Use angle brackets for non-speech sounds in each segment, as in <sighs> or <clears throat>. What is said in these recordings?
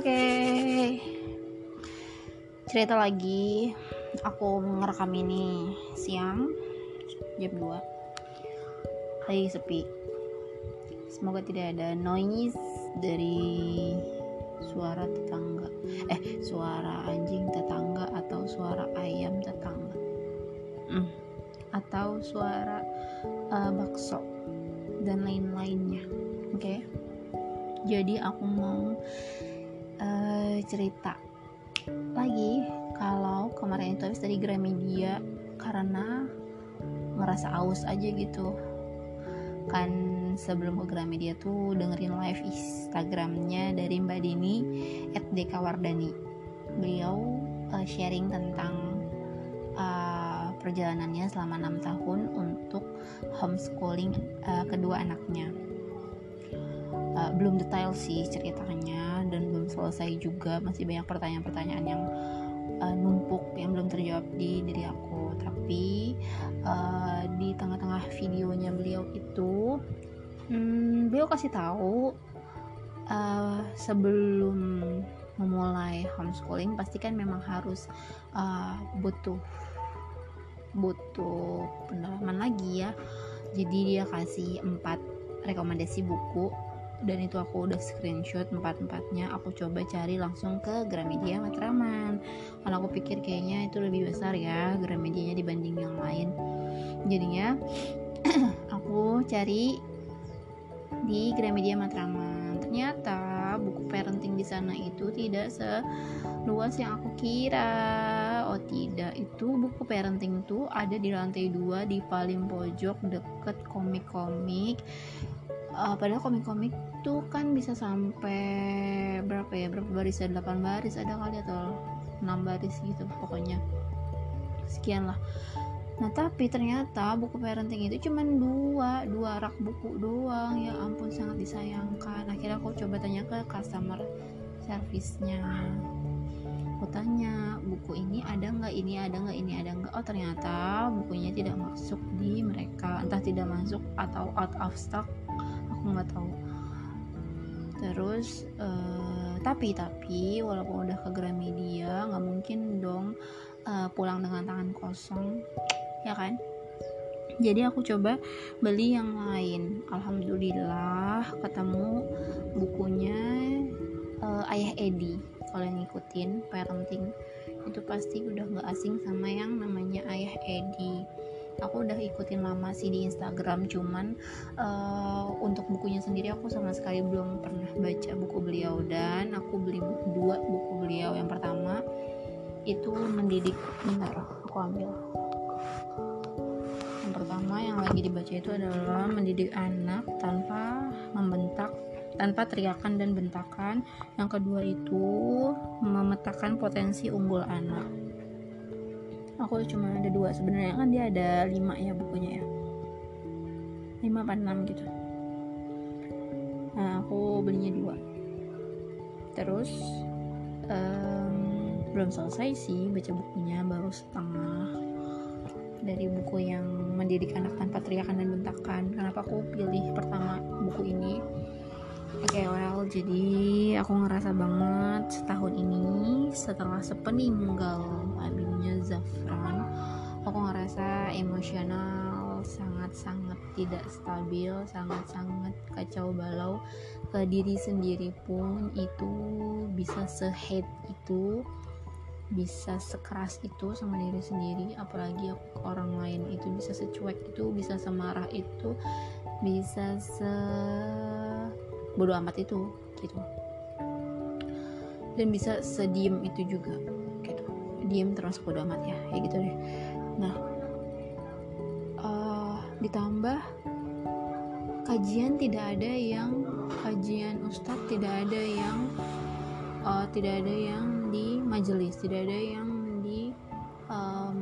Oke. Cerita lagi. Aku ngerekam ini siang jam 2. Lagi sepi. Semoga tidak ada noise dari suara tetangga. Eh, suara anjing tetangga atau suara ayam tetangga. Hmm. Atau suara uh, bakso dan lain-lainnya. Oke. Okay? Jadi aku mau uh, cerita lagi kalau kemarin itu habis dari Gramedia karena merasa aus aja gitu. Kan sebelum ke Gramedia tuh dengerin live Instagramnya dari Mbak Dini at Dekawardani beliau uh, sharing tentang uh, perjalanannya selama enam tahun untuk homeschooling uh, kedua anaknya uh, belum detail sih ceritanya dan belum selesai juga. Masih banyak pertanyaan-pertanyaan yang uh, numpuk yang belum terjawab di diri aku. Tapi uh, di tengah-tengah videonya beliau itu hmm, beliau kasih tahu uh, sebelum memulai homeschooling pasti kan memang harus uh, butuh butuh pendalaman lagi ya. Jadi dia kasih empat rekomendasi buku dan itu aku udah screenshot empat-empatnya aku coba cari langsung ke Gramedia Matraman. Karena aku pikir kayaknya itu lebih besar ya Gramedianya dibanding yang lain. Jadinya <clears throat> aku cari di Gramedia Matraman. Ternyata buku parenting di sana itu tidak seluas yang aku kira. Oh tidak. Itu buku parenting itu ada di lantai dua di paling pojok deket komik-komik uh, padahal komik-komik tuh kan bisa sampai berapa ya? Berapa baris ada 8 baris ada kali atau 6 baris gitu pokoknya. Sekian lah. Nah tapi ternyata buku parenting itu cuma dua dua rak buku doang. Ya ampun sangat disayangkan. Akhirnya aku coba tanya ke customer service-nya. Aku tanya buku ini ada nggak? Ini ada nggak? Ini ada nggak? Oh ternyata bukunya tidak masuk di mereka. Entah tidak masuk atau out of stock aku nggak tahu. Terus uh, tapi tapi walaupun udah ke Gramedia nggak mungkin dong uh, pulang dengan tangan kosong ya kan? Jadi aku coba beli yang lain. Alhamdulillah ketemu bukunya uh, ayah Edi. Kalau yang ngikutin parenting itu pasti udah nggak asing sama yang namanya ayah Edi aku udah ikutin lama sih di Instagram cuman uh, untuk bukunya sendiri aku sama sekali belum pernah baca buku beliau. Dan aku beli dua buku beliau. Yang pertama itu mendidik bentar aku ambil. Yang pertama yang lagi dibaca itu adalah mendidik anak tanpa membentak tanpa teriakan dan bentakan. Yang kedua itu memetakan potensi unggul anak aku cuma ada dua. Sebenarnya kan dia ada lima ya bukunya ya. Lima apa enam gitu. Nah aku belinya dua. Terus um, belum selesai sih baca bukunya baru setengah dari buku yang mendidik anak tanpa teriakan dan bentakan. Kenapa aku pilih pertama buku ini? Oke okay, well jadi aku ngerasa banget setahun ini setelah sepeninggal abinya Zafran. Aku ngerasa emosional sangat-sangat tidak stabil sangat-sangat kacau balau. Ke diri sendiri pun itu bisa sehead itu bisa sekeras itu sama diri sendiri. Apalagi aku ke orang lain itu bisa secuek itu bisa semarah itu bisa se bodoh amat itu gitu. Dan bisa sediem itu juga diem termasuk bodoh amat ya kayak gitu deh. Nah uh, ditambah kajian tidak ada yang kajian ustadz tidak ada yang uh, tidak ada yang di majelis tidak ada yang di um,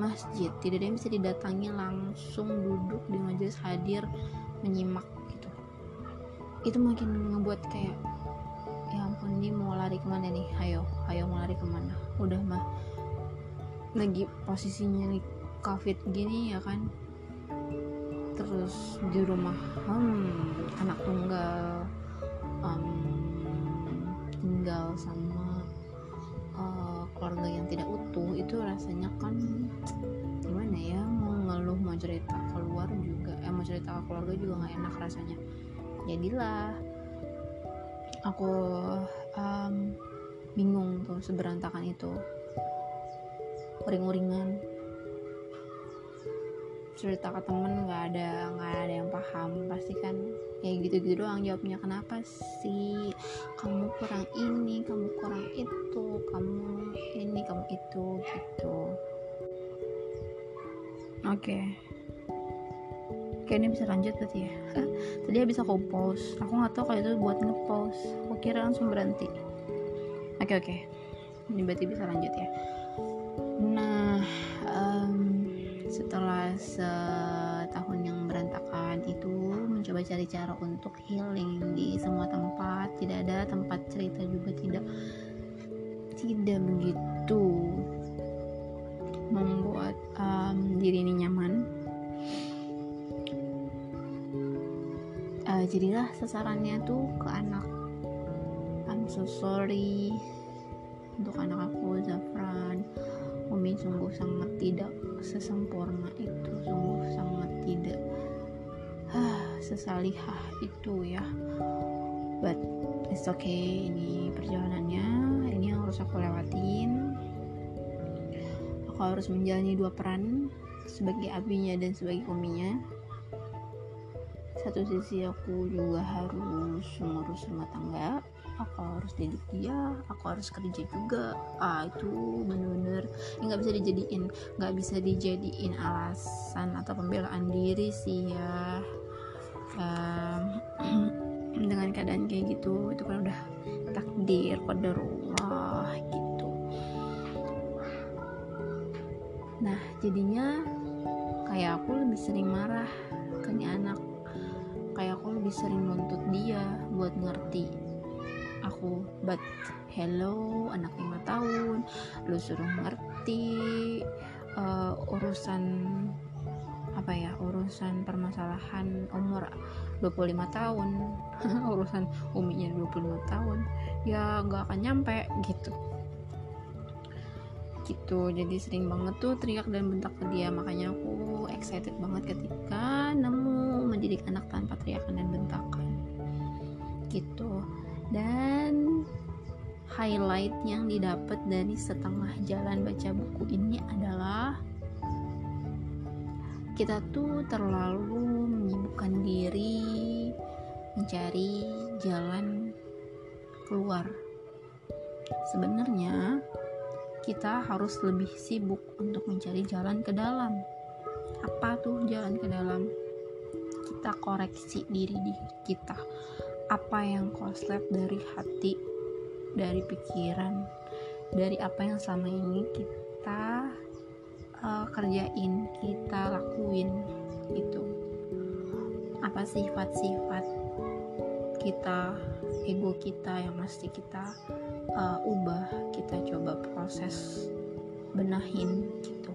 masjid. Tidak ada yang bisa didatangi langsung duduk di majelis hadir menyimak itu makin ngebuat kayak ini mau lari ke mana nih? Ayo ayo mau lari ke mana? Udah mah lagi posisinya nih covid gini ya kan? Terus di rumah hmm, anak tunggal um, tinggal sama uh, keluarga yang tidak utuh itu rasanya kan gimana ya mau ngeluh mau cerita keluar juga eh mau cerita ke keluarga juga nggak enak rasanya. Jadilah aku um, bingung tuh seberantakan itu. Uring-uringan. Cerita ke temen nggak ada nggak ada yang paham. Pasti kan kayak gitu-gitu doang jawabnya. Kenapa sih kamu kurang ini kamu kurang itu kamu ini kamu itu gitu. Oke. Okay. Oke ini bisa lanjut berarti ya? Tadi bisa aku pause Aku nggak tahu kalau itu buat nge-pause Kira langsung berhenti. Oke okay, oke. Okay. Ini berarti bisa lanjut ya. Nah um, Setelah setahun yang berantakan itu Mencoba cari cara untuk healing Di semua tempat. Tidak ada tempat cerita juga tidak Tidak begitu Membuat um, diri ini nyaman. Uh, jadilah sasarannya tuh ke anak Sorry untuk anak aku Zafran. Umi sungguh sangat tidak sesempurna itu sungguh sangat tidak ah, sesalihah itu ya. But it's okay ini perjalanannya. Ini yang harus aku lewatin. Aku harus menjalani dua peran sebagai abinya dan sebagai uminya. Satu sisi aku juga harus mengurus rumah tangga aku harus didik dia aku harus kerja juga. Ah itu bener-bener nggak bisa dijadiin nggak bisa dijadiin alasan atau pembelaan diri sih ya. Um, <clears throat> dengan keadaan kayak gitu itu kan udah takdir qadarullah gitu. Nah jadinya kayak aku lebih sering marah ke anak. Kayak aku lebih sering nuntut dia buat ngerti aku but hello anak lima tahun lu suruh ngerti uh, urusan apa ya urusan permasalahan umur 25 tahun <laughs> urusan uminya 25 tahun ya nggak akan nyampe gitu. Gitu jadi sering banget tuh teriak dan bentak ke dia makanya aku excited banget ketika nemu mendidik anak tanpa teriakan dan bentakan. Gitu dan highlight yang didapat dari setengah jalan baca buku ini adalah kita tuh terlalu menyibukkan diri mencari jalan keluar sebenarnya kita harus lebih sibuk untuk mencari jalan ke dalam. Apa tuh jalan ke dalam? Kita koreksi diri di kita. Apa yang koslet dari hati, dari pikiran, dari apa yang selama ini kita uh, kerjain, kita lakuin itu. Apa sifat-sifat kita, ego kita yang mesti kita uh, ubah kita coba proses benahin gitu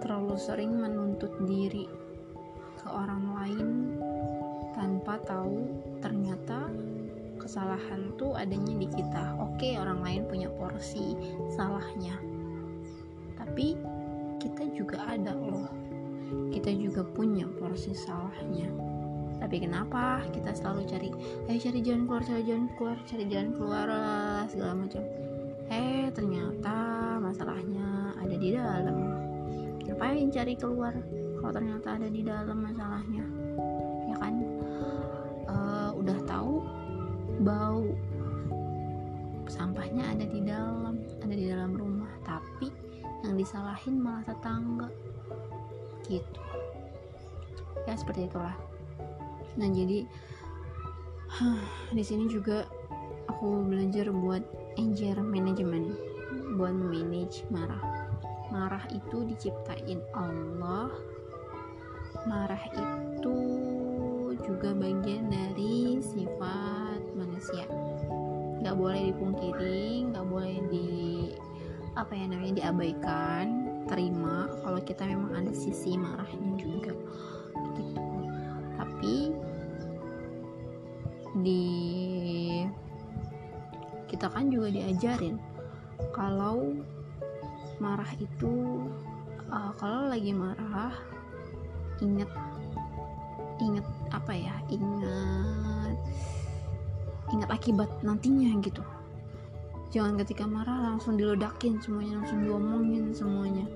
terlalu sering menuntut diri ke orang lain tanpa tahu ternyata kesalahan tuh adanya di kita. Oke orang lain punya porsi salahnya. Tapi kita juga ada loh. Kita juga punya porsi salahnya. Tapi kenapa kita selalu cari ayo cari jalan keluar cari jalan keluar cari jalan keluar segala macam. Eh ternyata masalahnya ada di dalam. Ngapain cari keluar kalau ternyata ada di dalam masalahnya? Ya kan sampahnya ada di dalam ada di dalam rumah. Tapi yang disalahin malah tetangga. Gitu. Ya seperti itulah. Nah jadi di sini juga aku belajar buat anger management buat manage marah. Marah itu diciptain Allah. Marah itu juga bagian dari sifat manusia nggak boleh dipungkiri nggak boleh di apa ya namanya diabaikan terima kalau kita memang ada sisi marahnya juga. Gitu. Tapi di kita kan juga diajarin kalau marah itu uh, kalau lagi marah inget inget apa ya ingat ingat akibat nantinya gitu. Jangan ketika marah langsung diledakin semuanya langsung diomongin semuanya.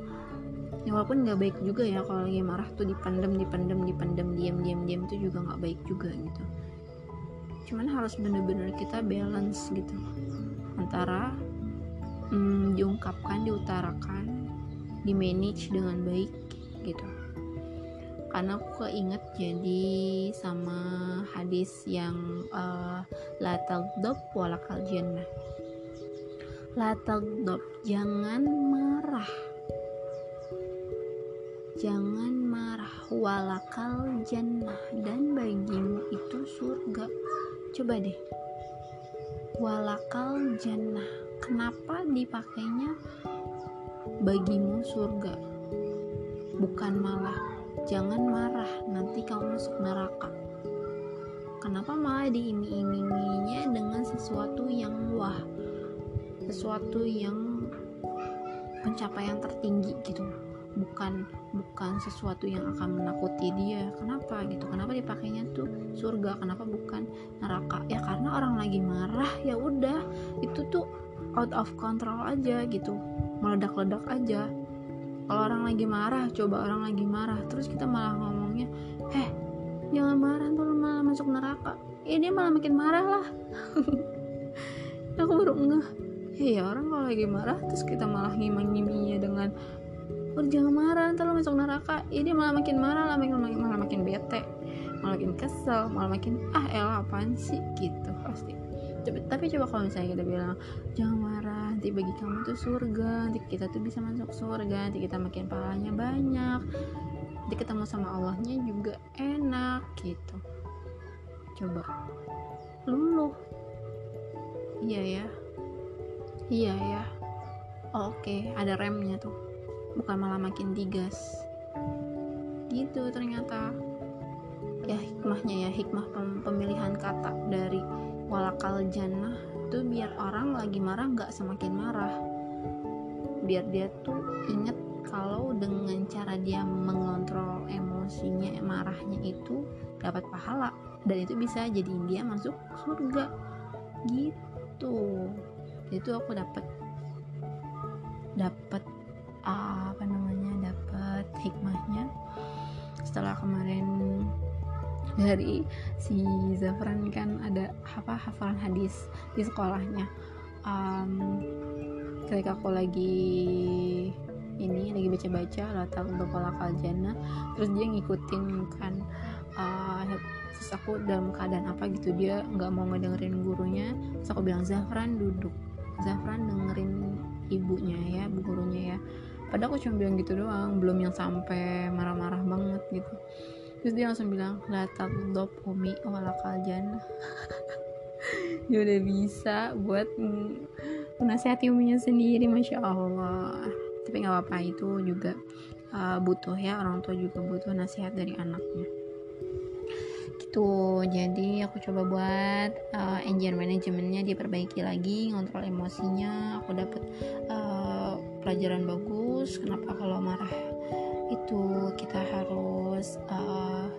Ya walaupun nggak baik juga ya kalau lagi marah tuh dipendem dipendem dipendem diam diam diam itu juga nggak baik juga gitu. Cuman harus bener-bener kita balance gitu. Antara hmm, diungkapkan diutarakan di manage dengan baik karena aku keinget jadi sama hadis yang uh, la tagdob walakal jannah. La tagdob jangan marah. Jangan marah. Walakal jannah. Dan bagimu itu surga. Coba deh. Walakal jannah. Kenapa dipakainya bagimu surga bukan malah jangan marah nanti kamu masuk neraka. Kenapa malah diiming-iminginya dengan sesuatu yang wah sesuatu yang pencapaian tertinggi gitu? Bukan bukan sesuatu yang akan menakuti dia. Kenapa gitu? Kenapa dipakainya tuh surga? Kenapa bukan neraka? Ya karena orang lagi marah ya udah. Itu tuh out of control aja gitu. Meledak-ledak aja kalau orang lagi marah coba orang lagi marah. Terus kita malah ngomongnya eh jangan marah tuh malah masuk neraka. Ini malah makin marah lah. <laughs> Aku baru ngeh. Ya orang kalau lagi marah terus kita malah ngimang-ngiminya dengan udah jangan marah ntar lo masuk neraka. Ini malah makin marah lah makin, malah makin bete. Malah makin kesel malah makin ah elah apaan sih? Gitu pasti. Tapi, tapi coba kalau misalnya kita bilang jangan marah bagi kamu tuh surga. Nanti kita tuh bisa masuk surga nanti kita makin pahalanya banyak. Nanti ketemu sama Allahnya juga enak gitu. Coba. Luluh. Iya ya. Iya ya. Oh, oke. Okay. ada remnya tuh. Bukan malah makin digas. Gitu ternyata. Ya hikmahnya ya. Hikmah pemilihan kata dari walakal jannah itu biar orang lagi marah nggak semakin marah. Biar dia tuh inget kalau dengan cara dia mengontrol emosinya marahnya itu dapat pahala. Dan itu bisa jadi dia masuk surga. Gitu. Itu aku dapat. Dapat <laughs> dari si Zafran kan ada apa hafalan hadis di sekolahnya. Um, ketika aku lagi ini lagi baca-baca latar untuk jana terus dia ngikutin kan uh, terus aku dalam keadaan apa gitu dia nggak mau ngedengerin gurunya terus aku bilang Zafran duduk. Zafran dengerin ibunya ya bu gurunya ya. Padahal aku cuma bilang gitu doang belum yang sampai marah-marah banget gitu terus dia langsung bilang latak dop umi walakal jannah <laughs> dia udah bisa buat menasihati uminya sendiri masya allah. Tapi nggak apa-apa itu juga uh, butuh ya orang tua juga butuh nasihat dari anaknya. Gitu. Jadi aku coba buat uh, engine manajemennya diperbaiki lagi ngontrol emosinya. Aku dapet uh, pelajaran bagus. Kenapa kalau marah itu kita harus uh,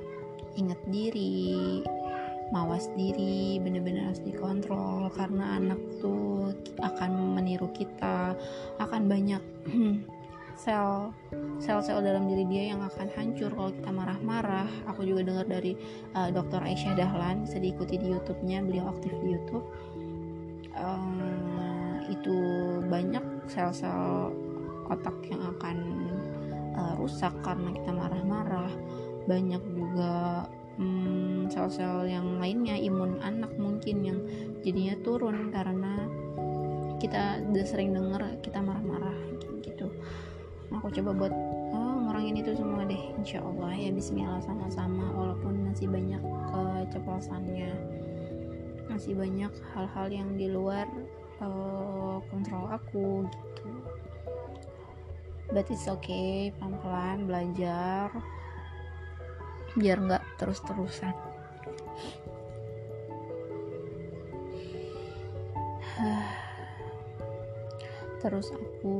ingat diri mawas diri bener-bener harus dikontrol karena anak tuh akan meniru kita akan banyak <clears throat> sel sel-sel dalam diri dia yang akan hancur kalau kita marah-marah. Aku juga dengar dari uh, dokter Aisyah Dahlan bisa diikuti di YouTube-nya beliau aktif di YouTube. Um, itu banyak sel-sel otak yang akan uh, rusak karena kita marah-marah. Banyak juga hmm, sel-sel yang lainnya imun anak mungkin yang jadinya turun karena kita udah sering denger kita marah-marah gitu. Aku coba buat oh, ngurangin itu semua deh. Insya Allah ya Bismillah sama-sama walaupun masih banyak keceplosannya. Masih banyak hal-hal yang di luar uh, kontrol aku gitu but it's okay pelan-pelan belajar. Biar nggak terus-terusan. <sighs> Terus aku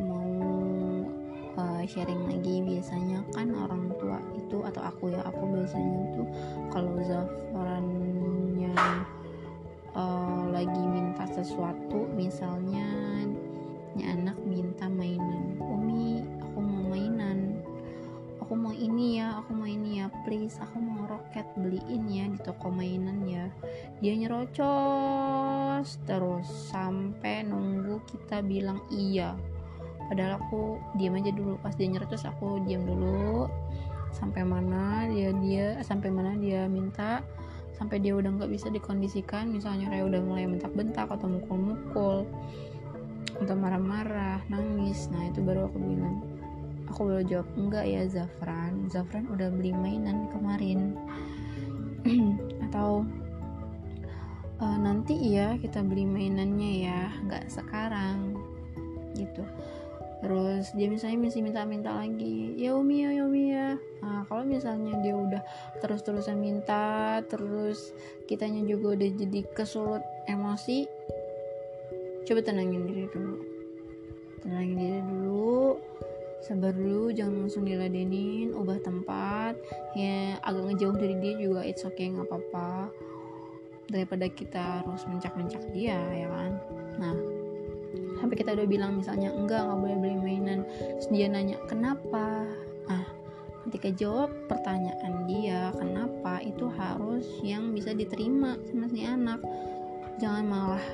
mau uh, sharing lagi. Biasanya kan orang tua itu atau aku ya aku biasanya tuh kalau Zafrannya uh, lagi minta sesuatu misalnya ini anak minta mainan. Umi aku mau mainan. Aku mau ini ya aku mau ini ya please. Aku mau roket beliin ya di toko mainan ya. Dia nyerocos terus sampai nunggu kita bilang iya. Padahal aku diam aja dulu. Pas dia nyerocos aku diam dulu. Sampai mana dia dia sampai mana dia minta. Sampai dia udah nggak bisa dikondisikan. Misalnya kayak udah mulai bentak-bentak atau mukul-mukul atau marah-marah nangis. Nah itu baru aku bilang. Aku baru jawab enggak ya Zafran. Zafran udah beli mainan kemarin. <clears throat> Atau uh, nanti ya kita beli mainannya ya. Nggak sekarang. Gitu. Terus dia misalnya masih minta-minta lagi ya Umi ya, ya Umi ya. Nah kalau misalnya dia udah terus-terusan minta terus kitanya juga udah jadi kesulut emosi coba tenangin diri dulu. Tenangin diri dulu. Sabar dulu jangan langsung diladenin. Ubah tempat. Ya agak ngejauh dari dia juga it's okay nggak apa-apa. Daripada kita harus mencak-mencak dia ya kan? Nah sampai kita udah bilang misalnya enggak nggak boleh beli mainan. Terus dia nanya kenapa? Ah ketika jawab pertanyaan dia kenapa? itu harus yang bisa diterima sama si anak. Jangan malah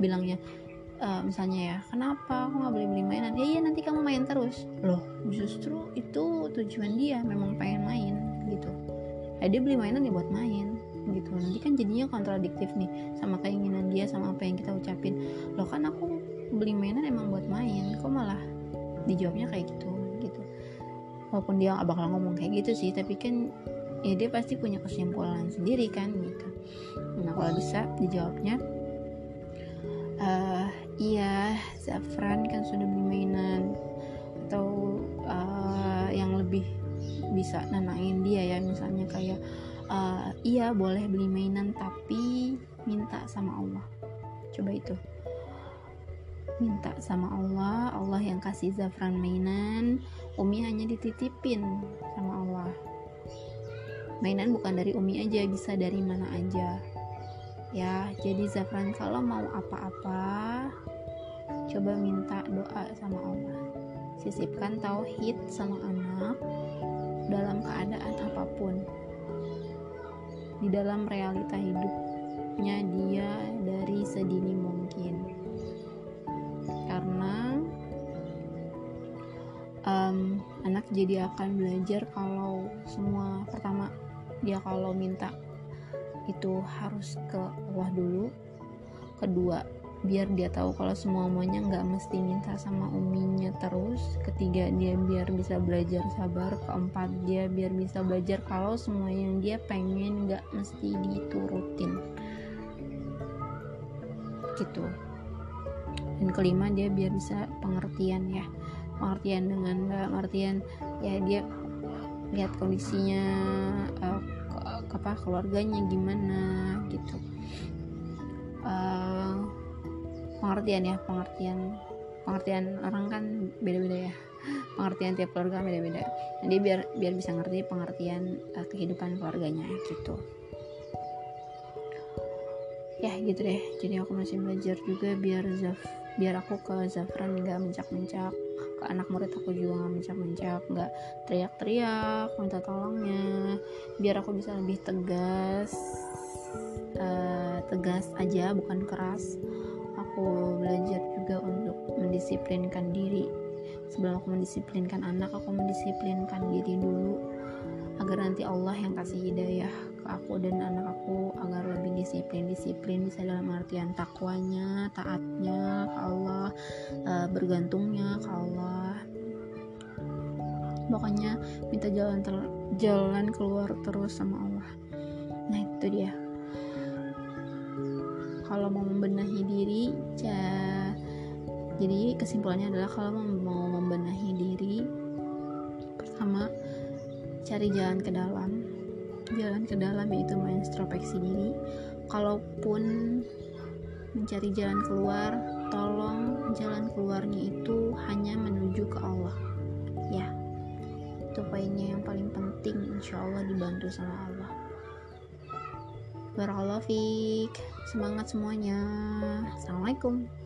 bilangnya e, misalnya ya kenapa aku nggak beli beli mainan? Ya iya nanti kamu main terus. Loh justru itu tujuan dia memang pengen main gitu. Ya dia beli mainan ya buat main gitu. Nanti kan jadinya kontradiktif nih sama keinginan dia sama apa yang kita ucapin. Loh kan aku beli mainan emang buat main kok malah dijawabnya kayak gitu gitu. Walaupun dia gak bakal ngomong kayak gitu sih tapi kan ya dia pasti punya kesimpulan sendiri kan gitu. Nah kalau bisa dijawabnya uh, iya Zafran kan sudah beli mainan. Atau uh, yang lebih bisa nenangin dia ya misalnya kayak uh, iya boleh beli mainan tapi minta sama Allah. Coba itu. Minta sama Allah Allah yang kasih Zafran mainan. Umi hanya dititipin sama Allah. Mainan bukan dari Umi aja bisa dari mana aja ya jadi Zafran kalau mau apa-apa coba minta doa sama Allah. Sisipkan tauhid sama anak dalam keadaan apa pun. Di dalam realita hidupnya dia dari sedini mungkin. Um, anak jadi akan belajar kalau semua pertama dia kalau minta itu harus ke Allah dulu. Kedua biar dia tahu kalau semua maunya nggak mesti minta sama uminya terus. Ketiga dia biar bisa belajar sabar. Keempat dia biar bisa belajar kalau semua yang dia pengen nggak mesti diturutin. Gitu. Dan kelima dia biar bisa pengertian ya. Pengertian dengan dalam artian ya dia lihat kondisinya uh, apa keluarganya gimana gitu. Uh, pengertian ya pengertian pengertian orang kan beda-beda ya. Pengertian tiap keluarga beda-beda. Nah, dia biar biar bisa ngerti pengertian uh, kehidupan keluarganya gitu. Ya gitu deh. Jadi aku masih belajar juga biar Zaf biar aku ke Zafran nggak mencak-mencak. Ke anak murid aku juga nggak mencak-mencak nggak teriak-teriak minta tolongnya. Biar aku bisa lebih tegas uh, tegas aja bukan keras. Aku belajar juga untuk mendisiplinkan diri. Sebelum aku mendisiplinkan anak aku mendisiplinkan diri dulu. Agar nanti Allah yang kasih hidayah ke aku dan anak aku agar lebih disiplin disiplin bisa dalam artian takwanya taatnya ke Allah e, bergantungnya ke Allah. Pokoknya minta jalan ter jalan keluar terus sama Allah. Nah itu dia. Kalau mau membenahi diri ya, jadi kesimpulannya adalah kalau mau membenahi diri pertama cari jalan ke dalam jalan ke dalam yaitu introspeksi diri. Kalaupun mencari jalan keluar tolong jalan keluarnya itu hanya menuju ke Allah. Ya itu poinnya yang paling penting. Insya Allah dibantu sama Allah. Barakallahu fiq semangat semuanya. Assalamualaikum